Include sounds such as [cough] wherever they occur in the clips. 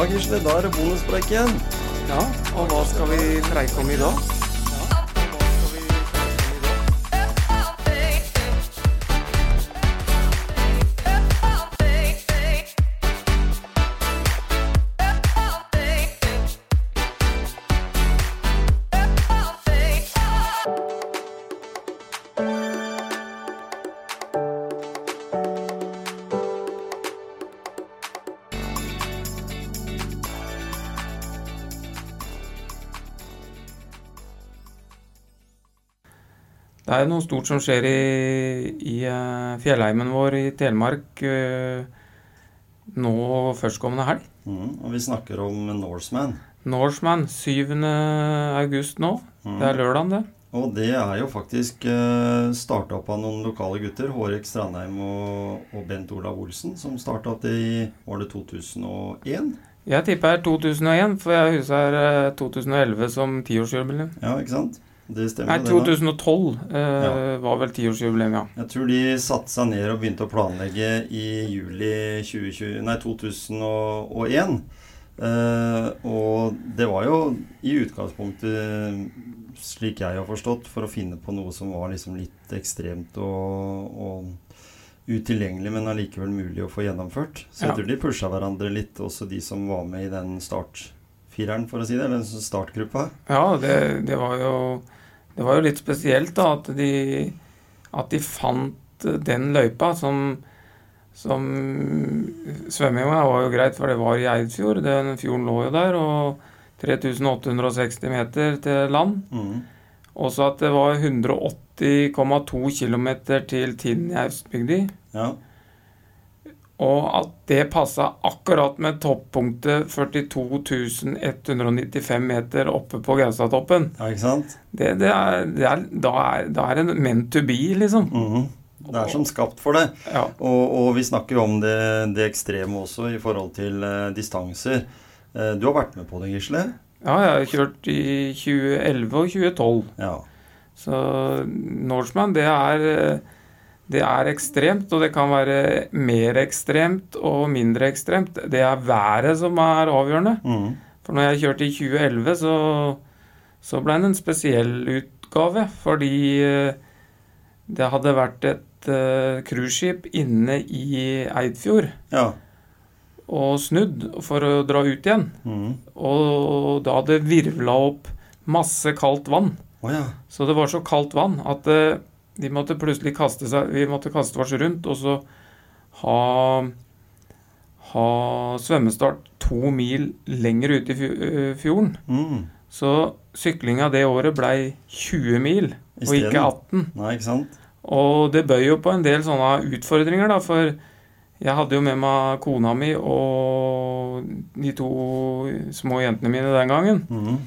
Ja, Gisle, da er det bonuspreik igjen. Ja, og hva skal vi preike om i dag? Det er noe stort som skjer i, i eh, fjellheimen vår i Telemark eh, nå førstkommende helg. Mm, og vi snakker om Norseman. Norseman 7. august nå. Det er lørdag, det. Og det er jo faktisk uh, starta opp av noen lokale gutter. Hårek Strandheim og, og Bent Olav Olsen, som starta opp det i Var det 2001? Jeg tipper 2001, for jeg husker eh, 2011 som tiårsjubileum. Ja, ikke sant? Det stemmer. Nei, 2012 eh, Ja. var vel tiårsjubileum, ja. Jeg tror de satte seg ned og begynte å planlegge i juli 2020, nei, 2001. Eh, og det var jo i utgangspunktet, slik jeg har forstått, for å finne på noe som var liksom litt ekstremt og, og utilgjengelig, men allikevel mulig å få gjennomført. Så jeg Ja. tror de pusha hverandre litt, også de som var med i den startfireren, for å si det, eller startgruppa. Ja, det, det var jo Det var jo litt spesielt, da, at de At de fant den løypa som som Svømminga var jo greit, for det var i Eidfjord. Den fjorden lå jo der. Og 3860 meter til land. Mm. Også at det var 180,2 km til Tinn i Austbygdi. Ja. Og at det passa akkurat med toppunktet 42.195 meter oppe på Gaustatoppen. ja, ikke sant? Det, det er, det er, da, er, da er det meant to be, liksom. Mhm. Det er som skapt for det. Ja. Og, og vi snakker jo om det, det ekstreme også i forhold til uh, distanser. Uh, du har vært med på det, Gisle? ja, jeg har kjørt i 2011 og 2012. Ja. Så Norseman, det er eh, det er ekstremt, og det kan være mer ekstremt og mindre ekstremt. Det er været som er avgjørende. Mm. For når jeg kjørte i 2011, så, så ble det en spesiell utgave. Fordi eh, det hadde vært et eh, cruiseskip inne i Eidfjord Ja. og snudd for å dra ut igjen. Mm. Og da hadde virvla opp masse kaldt vann. Oh, ja. Så det var så kaldt vann at eh, de måtte plutselig kaste seg Vi måtte kaste oss rundt og så ha ha svømmestart to mil lenger ute i fjorden. Mm. Så syklinga det året blei 20 mil, og ikke 18. Nei, ikke sant? Og det bøy jo på en del sånne utfordringer, da, for jeg hadde jo med meg kona mi og de to små jentene mine den gangen, Mm.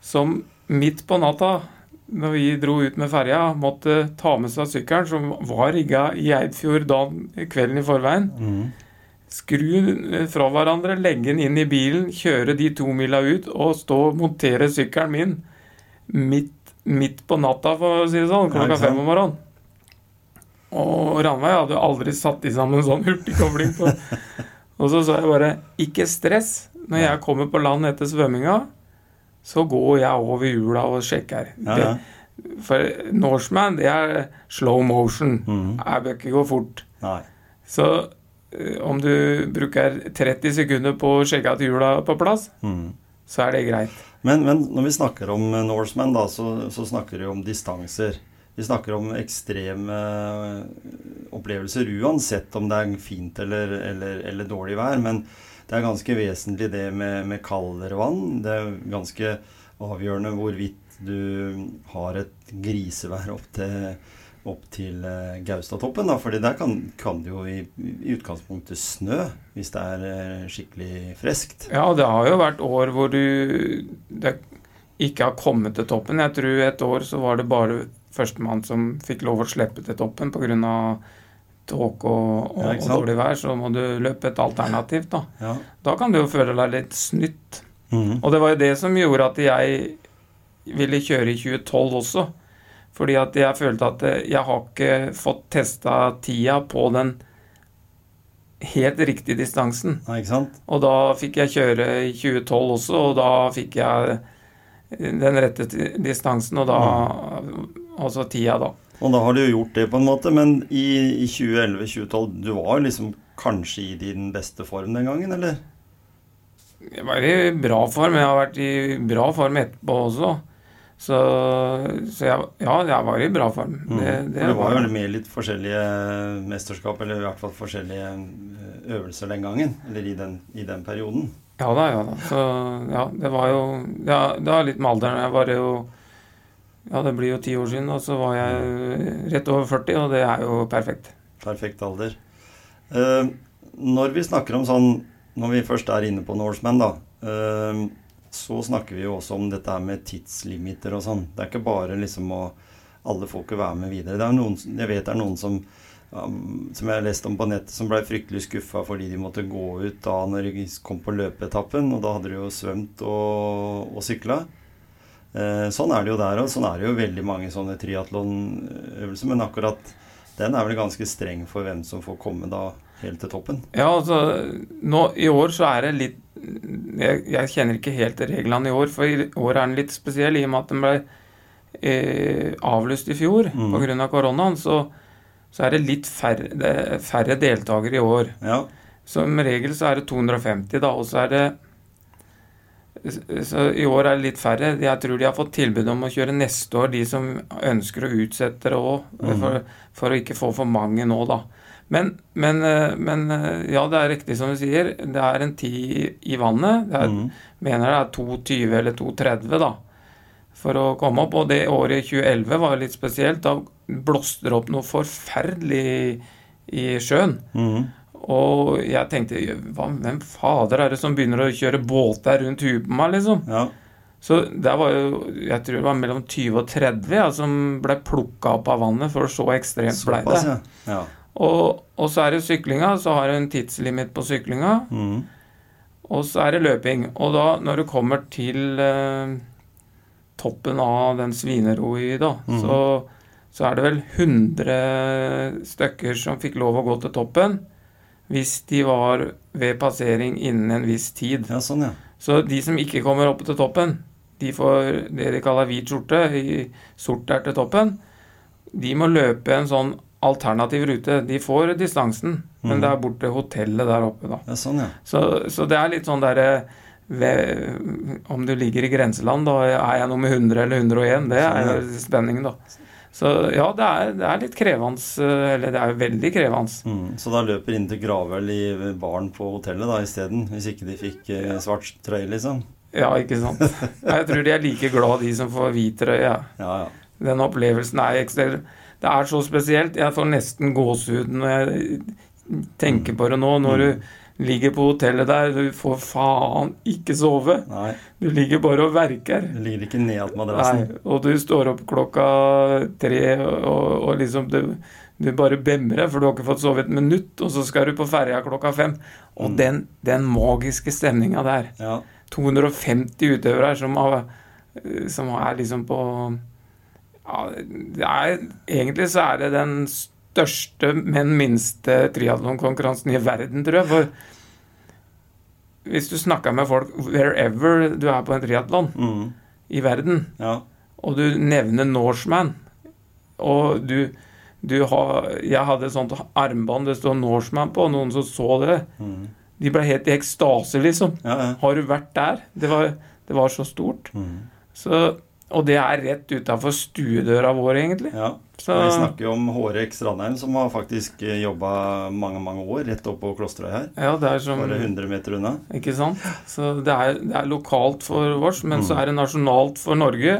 som midt på natta, når vi dro ut med ferja, måtte ta med seg sykkelen, som var rigga i Eidfjord dagen, kvelden i forveien. Mm. Skru fra hverandre, legge den inn i bilen, kjøre de to mila ut og stå og montere sykkelen min midt, midt på natta, for å si det sånn, klokka fem om morgenen. Og Ranveig hadde jo aldri satt i sammen sånn hurtigkobling på. [laughs] Og så sa jeg bare 'ikke stress'. Når jeg kommer på land etter svømminga, så går jeg over hjula og sjekker. Ja, ja. Det, for Norseman, det er slow motion. Mhm. Jeg bør ikke gå fort. Nei. Så eh, om du bruker 30 sekunder på å sjekke at hjula er på plass, mm. så er det greit. Men, men når vi snakker om eh, Norseman, da, så, så snakker vi om distanser. Vi snakker om ekstreme eh, opplevelser uansett om det er fint eller, eller, eller dårlig vær. Men det er ganske vesentlig det med, med kaldere vann. Det er ganske avgjørende hvorvidt du har et grisevær opp til, til eh, Gaustatoppen. Fordi der kan, kan det jo i, i utgangspunktet snø hvis det er eh, skikkelig friskt. Ja, det har jo vært år hvor du ikke har kommet til toppen. Jeg tror et år så var det bare førstemann som fikk lov å slippe til toppen pga. Tåke og, og, og dårlig vær. Så må du løpe et alternativ, da. Ja. Da kan du jo føle deg litt snytt. Mhm. Og det var jo det som gjorde at jeg ville kjøre i 2012 også. Fordi at jeg følte at eh, jeg har ikke fått testa tida på den helt riktige distansen. Nei, ikke sant? Og da fikk jeg kjøre i 2012 også, og da fikk jeg den rette distansen, og da Altså tida, da. Og da har du jo gjort det, på en måte. Men i, i 2011-2012, du var jo liksom kanskje i din beste form den gangen, eller? Jeg var i bra form. Jeg har vært i bra form etterpå også. Så, så jeg, ja, jeg var i bra form. Mm. Det, det det var var jo med litt forskjellige mesterskap, eller i hvert fall forskjellige eh, øvelser den gangen. Eller i den, i den perioden. Ja da, ja da. Så ja, det var jo ja, Det har litt med alderen Jeg var jo Ja, det blir jo ti år siden, og så var jeg rett over 40, og det er jo perfekt. Perfekt alder. Eh, når vi snakker om sånn Når vi først er inne på Norseman, da, eh, så snakker vi jo også om dette her med tidslimiter og sånn. Det er ikke bare liksom å Alle får ikke være med videre. Det er noen, jeg vet det er noen som um, som jeg har lest om på nettet, som ble fryktelig skuffa fordi de måtte gå ut da når de kom på løpeetappen. Og da hadde de jo svømt og, og sykla. Eh, sånn er det jo der òg. Sånn er det jo veldig mange sånne triatlonøvelser. Men akkurat den er vel ganske streng for hvem som får komme da helt til toppen. Ja, altså nå, I år så er det litt jeg, jeg kjenner ikke helt reglene i år, for i år er den litt spesiell i og med at den ble eh, avlyst i fjor Mm. pga. Av koronaen. Så, så er det litt færre, det færre deltakere i år. Ja. Som regel så er det 250, da, og så er det så I år er det litt færre. Jeg tror de har fått tilbud om å kjøre neste år, de som ønsker å utsette det òg, mm. for, for å ikke få for mange nå, da. Men, men, eh, men eh, ja, det er riktig som du sier. Det er en tid i vannet. Jeg Mhm. mener det er 2,20 eller 2,30 da, for å komme opp. Og det året 2011 var litt spesielt. Da blåste det opp noe forferdelig i sjøen. Mhm. Og jeg tenkte Hvem fader er det som begynner å kjøre båt der rundt huet på meg, liksom? ja. Så der var jo Jeg tror det var mellom 20 og 30 ja, som ble plukka opp av vannet, for så ekstremt blei det. ja. ja. Og, og så er det syklinga. Så har du en tidslimit på syklinga. Mm. Og så er det løping. Og da, når du kommer til eh, toppen av den Svineroi, da, mm. så, så er det vel 100 stykker som fikk lov å gå til toppen hvis de var ved passering innen en viss tid. ja, sånn, ja. Så de som ikke kommer opp til toppen, de får det de kaller hvit skjorte, i sort der til toppen. De må løpe en sånn alternativ rute. De får distansen, men Mhm. det er bort til hotellet der oppe, da. ja. Sånn, ja. Så, så det er litt sånn derre Om du ligger i grenseland, da er jeg nummer 100 eller 101. Det er Sånn, spenningen, da. Så ja, det er, det er litt krevende. eh, Eller det er jo veldig krevende. Mm, Så da løper inn til Gravøl i baren på hotellet da isteden? Hvis ikke de fikk eh, svart trøye, liksom? Ja, ikke sant. [laughs] Jeg tror de er like glad, de som får hvit trøye. Ja. Ja. Den opplevelsen er ekstra Det er så spesielt. Jeg får nesten gåsehud når jeg tenker på det nå. Når du ligger på hotellet der, du får faen ikke sove. Nei, Du ligger bare og verker. Du ligger ikke ned på madrassen. Nei, og du står opp klokka tre, og, og liksom du, du bare bemrer, for du har ikke fått sove et minutt, og så skal du på ferja klokka fem. Og Mm. den, den magiske stemninga der. Ja. 250 utøvere som, har, som er liksom på ja, det er, Egentlig så er det den største, men minste triatlonkonkurransen i verden, tror jeg. For hvis du snakker med folk wherever du er på en triatlon mm. i verden, ja. og du nevner Norseman, og du, du har Jeg hadde et sånt armbånd det står Norseman på, og noen som så det. Mm. De ble helt i ekstase, liksom. ja, ja. Har du vært der? Det var, det var så stort. Mm. Så, og det er rett utafor stuedøra vår, egentlig. ja. Så, Vi snakker jo om Hårek Strandheim, som har faktisk jobba mange mange år rett oppå på Klosterøy her. ja, det er som Bare 100 meter unna. Ikke sant? Så det er, det er lokalt for vårs, men så Mm. er det nasjonalt for Norge.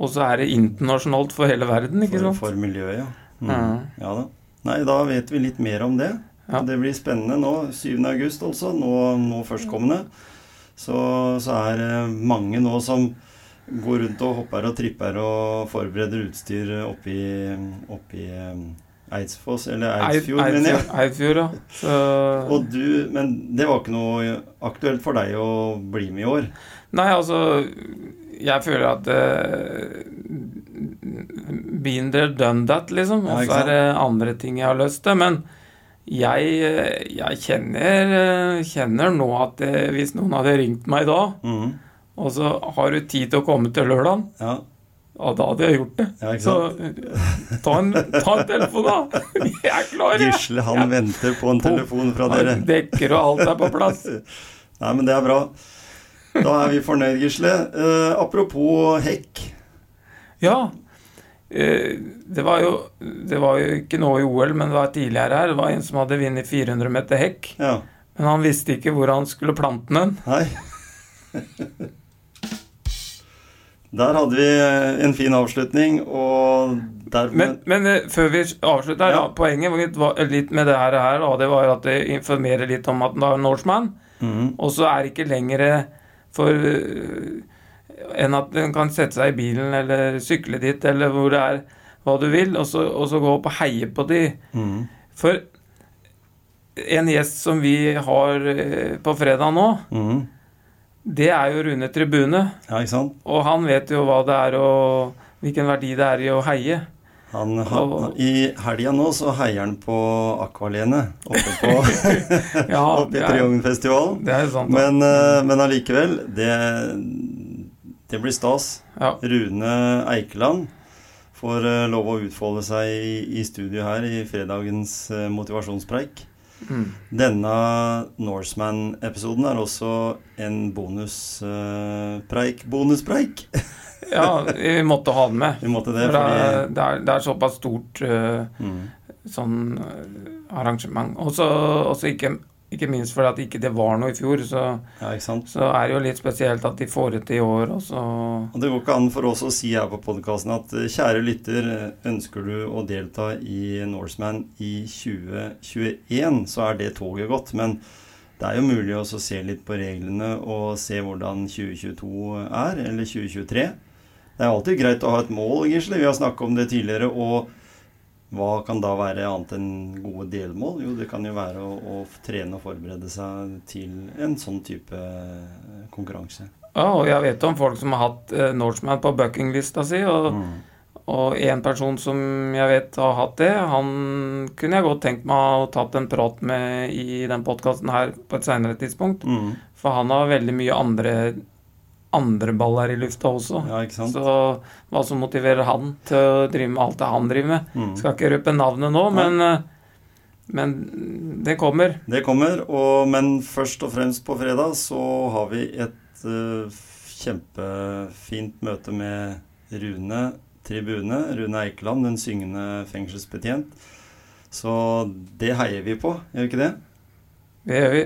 Og så er det internasjonalt for hele verden, ikke For, sant? for miljøet, ja. Mm. Ja. Ja da. Nei, da vet vi litt mer om det. Ja. Det blir spennende nå. 7. august, altså. Nå, nå førstkommende. Så, så er det mange nå som går rundt og hopper og tripper og forbereder utstyr oppi, oppi eh, Eidsfoss, eller Eidsfjord, Eid- mener jeg. Eidfjord, ja. Så, Og du, men det var ikke noe aktuelt for deg å bli med i år? Nei, altså Jeg føler at uh, Been there, done that, liksom. Og så er det andre ting jeg har lyst til. Men Jeg, eh, jeg kjenner, eh, kjenner nå at det, hvis noen hadde ringt meg da, Mhm. Og så har du tid til å komme til lørdagen. Ja. ja, da hadde jeg gjort det. Ja, så? Så ta en, ta en telefon, da. [laughs] Jeg er klar, jeg. Gisle, han venter på en telefon fra dere. Han Dekker og alt er på plass. [laughs] Nei, men det er bra. Da er vi fornøyd, Gisle. Eh, apropos hekk. Ja. eh, Det var, jo, det var jo ikke nå i OL, men det var tidligere her. Det var en som hadde vunnet 400 meter hekk. Ja. Men han visste ikke hvor han skulle plante den. Nei. [laughs] Der hadde vi eh, en fin avslutning, og dermed Men, men eh, før vi avslutter, ja. Poenget litt, var litt med det her, her da, det var at det informerer litt om at det er Norseman. mm. Og så er det ikke lenger for enn at en kan sette seg i bilen eller sykle dit, eller hvor det er hva du vil, og så, og så gå opp og heie på de. Mm. For en gjest som vi har på fredag nå, Mhm. Det er jo Rune Tribune. Ja, ikke sant? Og han vet jo hva det er og hvilken verdi det er i å heie. Han, ha- Og- I helga nå så heier han på Akvalene oppe, på, [laughs] Ja, oppe i Triangelfestivalen. det er sant. da. Men, eh, men allikevel, det, det blir stas. Ja. Rune Eikeland får eh, lov å utfolde seg i, i studio her i fredagens eh, motivasjonspreik. Mm. Denne Norseman-episoden er også en bonuspreik. bonuspreik! [laughs] ja, vi måtte ha den med. Vi måtte det fordi... det, er, det, er, det er såpass stort uh, mm, sånn øh, arrangement. Og så også ikke, ikke minst fordi at ikke det var noe i fjor, så, Ja, så er det jo litt spesielt at de får det til i år. Og så Og Det går ikke an for oss å si her på podkasten at eh, kjære lytter, eh, ønsker du å delta i Norseman i 2021, så er det toget gått. Men det er jo mulig også å se litt på reglene og se hvordan 2022 er, eller 2023. Det er alltid greit å ha et mål, Gisle. Vi har snakket om det tidligere. Og hva kan da være annet enn gode delmål? Jo, det kan jo være å, å trene og forberede seg til en sånn type eh, konkurranse. Ja, og jeg vet om folk som har hatt eh, Norseman på buckinglista si, og, Mm. og en person som jeg vet har hatt det, han kunne jeg godt tenkt meg å tatt en prat med i den podkasten her på et seinere tidspunkt. Mm. For han har veldig mye andre, andre baller i lufta også. Ja, ikke sant? Så hva som motiverer han til å drive med alt det han driver med Mm. Skal ikke røpe navnet nå, men, eh, men det kommer. Det kommer, og, men først og fremst på fredag så har vi et uh, kjempefint møte med Rune Tribune. Rune Eikeland, den syngende fengselsbetjent. Så det heier vi på, gjør vi ikke det? Det gjør vi.